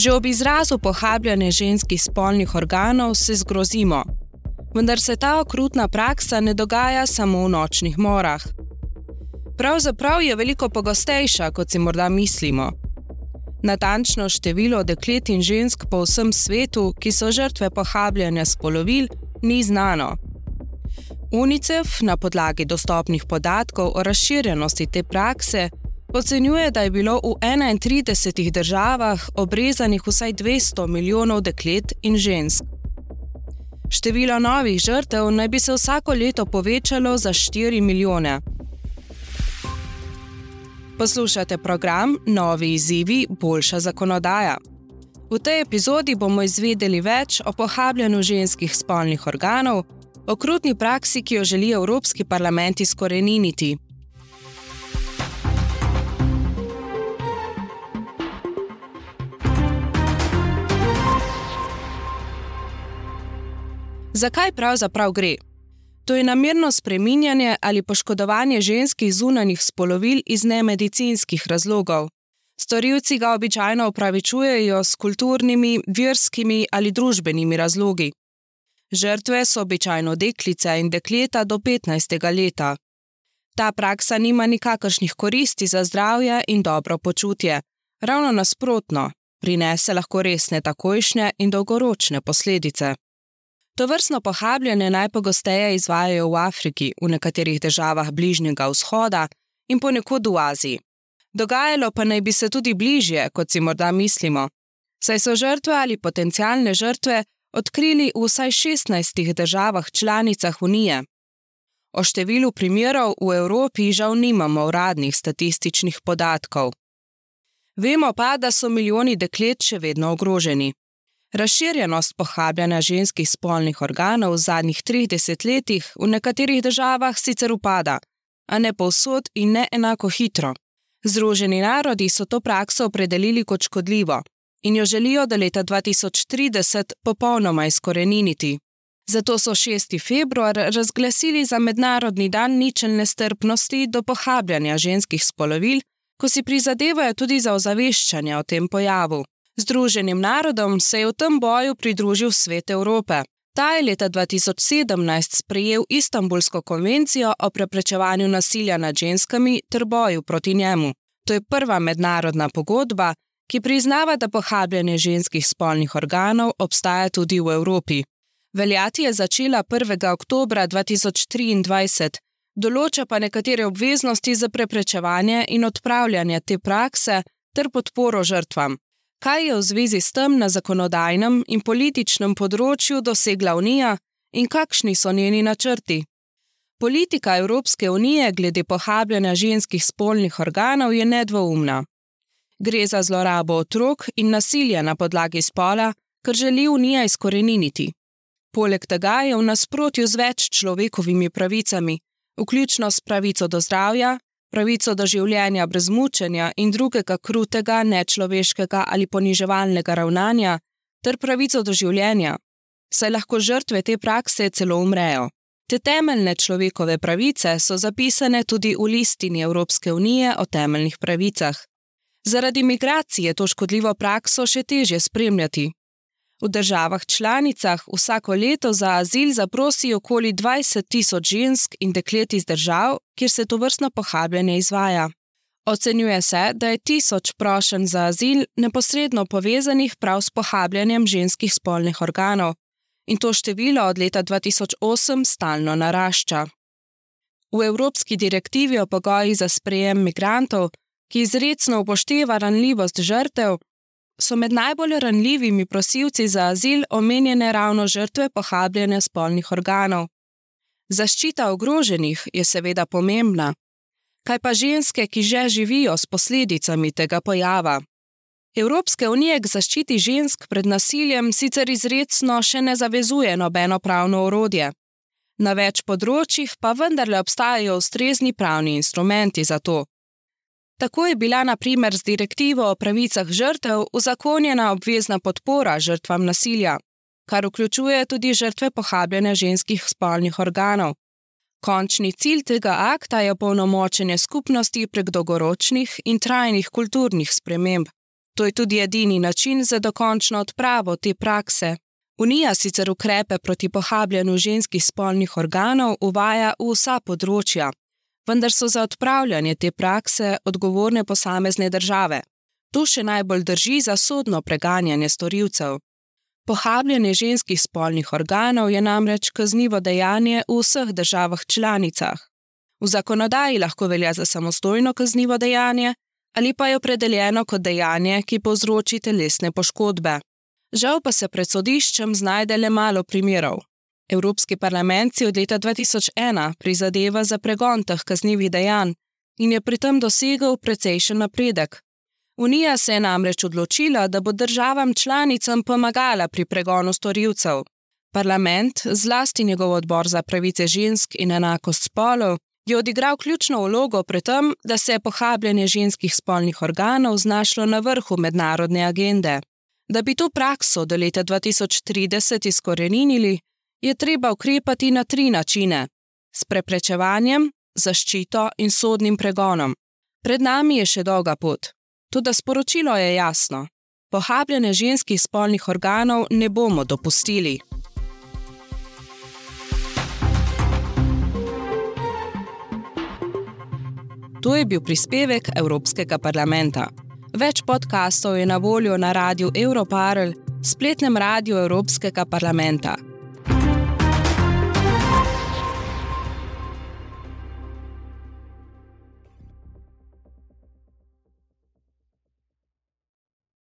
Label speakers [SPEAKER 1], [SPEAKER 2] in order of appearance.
[SPEAKER 1] Že ob izrazu pohabljanja ženskih spolnih organov se zgrozimo, vendar se ta okrutna praksa ne dogaja samo v nočnih morah. Pravzaprav je veliko pogostejša, kot si morda mislimo. Natančno število deklet in žensk po vsem svetu, ki so žrtve pohabljanja spolovil, ni znano. UNICEF na podlagi dostopnih podatkov o razširjenosti te prakse ocenjuje, da je bilo v 31 državah obrezanih vsaj 200 milijonov deklet in žensk. Število novih žrtev naj bi se vsako leto povečalo za 4 milijone. Poslušate program Novi izzivi, boljša zakonodaja. V tej epizodi bomo izvedeli več o pohabljanju ženskih spolnih organov, o krutni praksi, ki jo želi Evropski parlament izkoreniniti. Zakaj pravzaprav gre? To je namerno spreminjanje ali poškodovanje ženskih zunanjih spolovil iz nemedicinskih razlogov. Storilci ga običajno upravičujejo s kulturnimi, verskimi ali družbenimi razlogi. Žrtve so običajno deklice in dekleta do 15. leta. Ta praksa nima nikakršnih koristi za zdravje in dobro počutje. Ravno nasprotno, prinese lahko resne takojšnje in dolgoročne posledice. To vrstno pohabljanje najpogosteje izvajajo v Afriki, v nekaterih državah Bližnjega vzhoda in ponekod v Aziji. Dogajalo pa naj bi se tudi bližje, kot si morda mislimo, saj so žrtve ali potencijalne žrtve odkrili v vsaj 16 državah članicah Unije. O številu primerov v Evropi žal nimamo uradnih statističnih podatkov. Vemo pa, da so milijoni deklet še vedno ogroženi. Razširjenost pohabljanja ženskih spolnih organov v zadnjih 30 letih v nekaterih državah sicer upada, a ne povsod in ne enako hitro. Združeni narodi so to prakso opredelili kot škodljivo in jo želijo do leta 2030 popolnoma izkoreniniti. Zato so 6. februar razglasili za mednarodni dan ničelne strpnosti do pohabljanja ženskih spolovil, ko si prizadevajo tudi za ozaveščanje o tem pojavu. Združenim narodom se je v tem boju pridružil svet Evrope. Ta je leta 2017 sprejel Istanbulsko konvencijo o preprečevanju nasilja nad ženskami ter boju proti njemu. To je prva mednarodna pogodba, ki priznava, da pohabljanje ženskih spolnih organov obstaja tudi v Evropi. Veljati je začela 1. oktober 2023, določa pa nekatere obveznosti za preprečevanje in odpravljanje te prakse ter podporo žrtvam kaj je v zvezi s tem na zakonodajnem in političnem področju dosegla Unija in kakšni so njeni načrti. Politika Evropske unije glede pohabljanja ženskih spolnih organov je nedvoumna. Gre za zlorabo otrok in nasilje na podlagi spola, kar želi Unija izkoreniniti. Poleg tega je v nasprotju z več človekovimi pravicami, vključno s pravico do zdravja, pravico do življenja brez mučenja in drugega krutega, nečloveškega ali poniževalnega ravnanja, ter pravico do življenja, saj lahko žrtve te prakse celo umrejo. Te temeljne človekove pravice so zapisane tudi v listini Evropske unije o temeljnih pravicah. Zaradi migracije to škodljivo prakso še težje spremljati, V državah članicah vsako leto za azil zaprosi okoli 20 tisoč žensk in deklet iz držav, kjer se to vrstno pohabljanje izvaja. Ocenjuje se, da je tisoč prošen za azil neposredno povezanih prav s pohabljanjem ženskih spolnih organov, in to število od leta 2008 stalno narašča. V Evropski direktivi o pogojih za sprejem migrantov, ki izredno upošteva ranljivost žrtev, so med najbolj ranljivimi prosilci za azil omenjene ravno žrtve pohabljanja spolnih organov. Zaščita ogroženih je seveda pomembna. Kaj pa ženske, ki že živijo s posledicami tega pojava? Evropske unije k zaščiti žensk pred nasiljem sicer izredno še ne zavezuje nobeno pravno orodje. Na več področjih pa vendarle obstajajo ustrezni pravni instrumenti za to. Tako je bila na primer z direktivo o pravicah žrtev uzakonjena obvezna podpora žrtvam nasilja, kar vključuje tudi žrtve pohabljanja ženskih spolnih organov. Končni cilj tega akta je polnomočenje skupnosti prek dolgoročnih in trajnih kulturnih sprememb. To je tudi edini način za dokončno odpravo te prakse. Unija sicer ukrepe proti pohabljanju ženskih spolnih organov uvaja v vsa področja, vendar so za odpravljanje te prakse odgovorne posamezne države. To še najbolj drži za sodno preganjanje storilcev. Pohabljanje ženskih spolnih organov je namreč kaznivo dejanje v vseh državah članicah. V zakonodaji lahko velja za samostojno kaznivo dejanje ali pa je opredeljeno kot dejanje, ki povzroči telesne poškodbe. Žal pa se pred sodiščem znajde le malo primerov. Evropski parlament si od leta 2001 prizadeva za pregon teh kaznjivih dejanj in je pri tem dosegel precejšen napredek. Unija se je namreč odločila, da bo državam članicam pomagala pri pregonu storilcev. Parlament, zlasti njegov odbor za pravice žensk in enakost spolov, je odigral ključno vlogo pri tem, da se je pohabljanje ženskih spolnih organov znašlo na vrhu mednarodne agende. Da bi to prakso do leta 2030 izkorenili, je treba ukrepati na tri načine: s preprečevanjem, zaščito in sodnim pregonom. Pred nami je še dolga pot. Tudi sporočilo je jasno: pohabljanje ženskih spolnih organov ne bomo dopustili. To je bil prispevek Evropskega parlamenta. Več podkastov je na voljo na radiju Europarl, spletnem radiju Evropskega parlamenta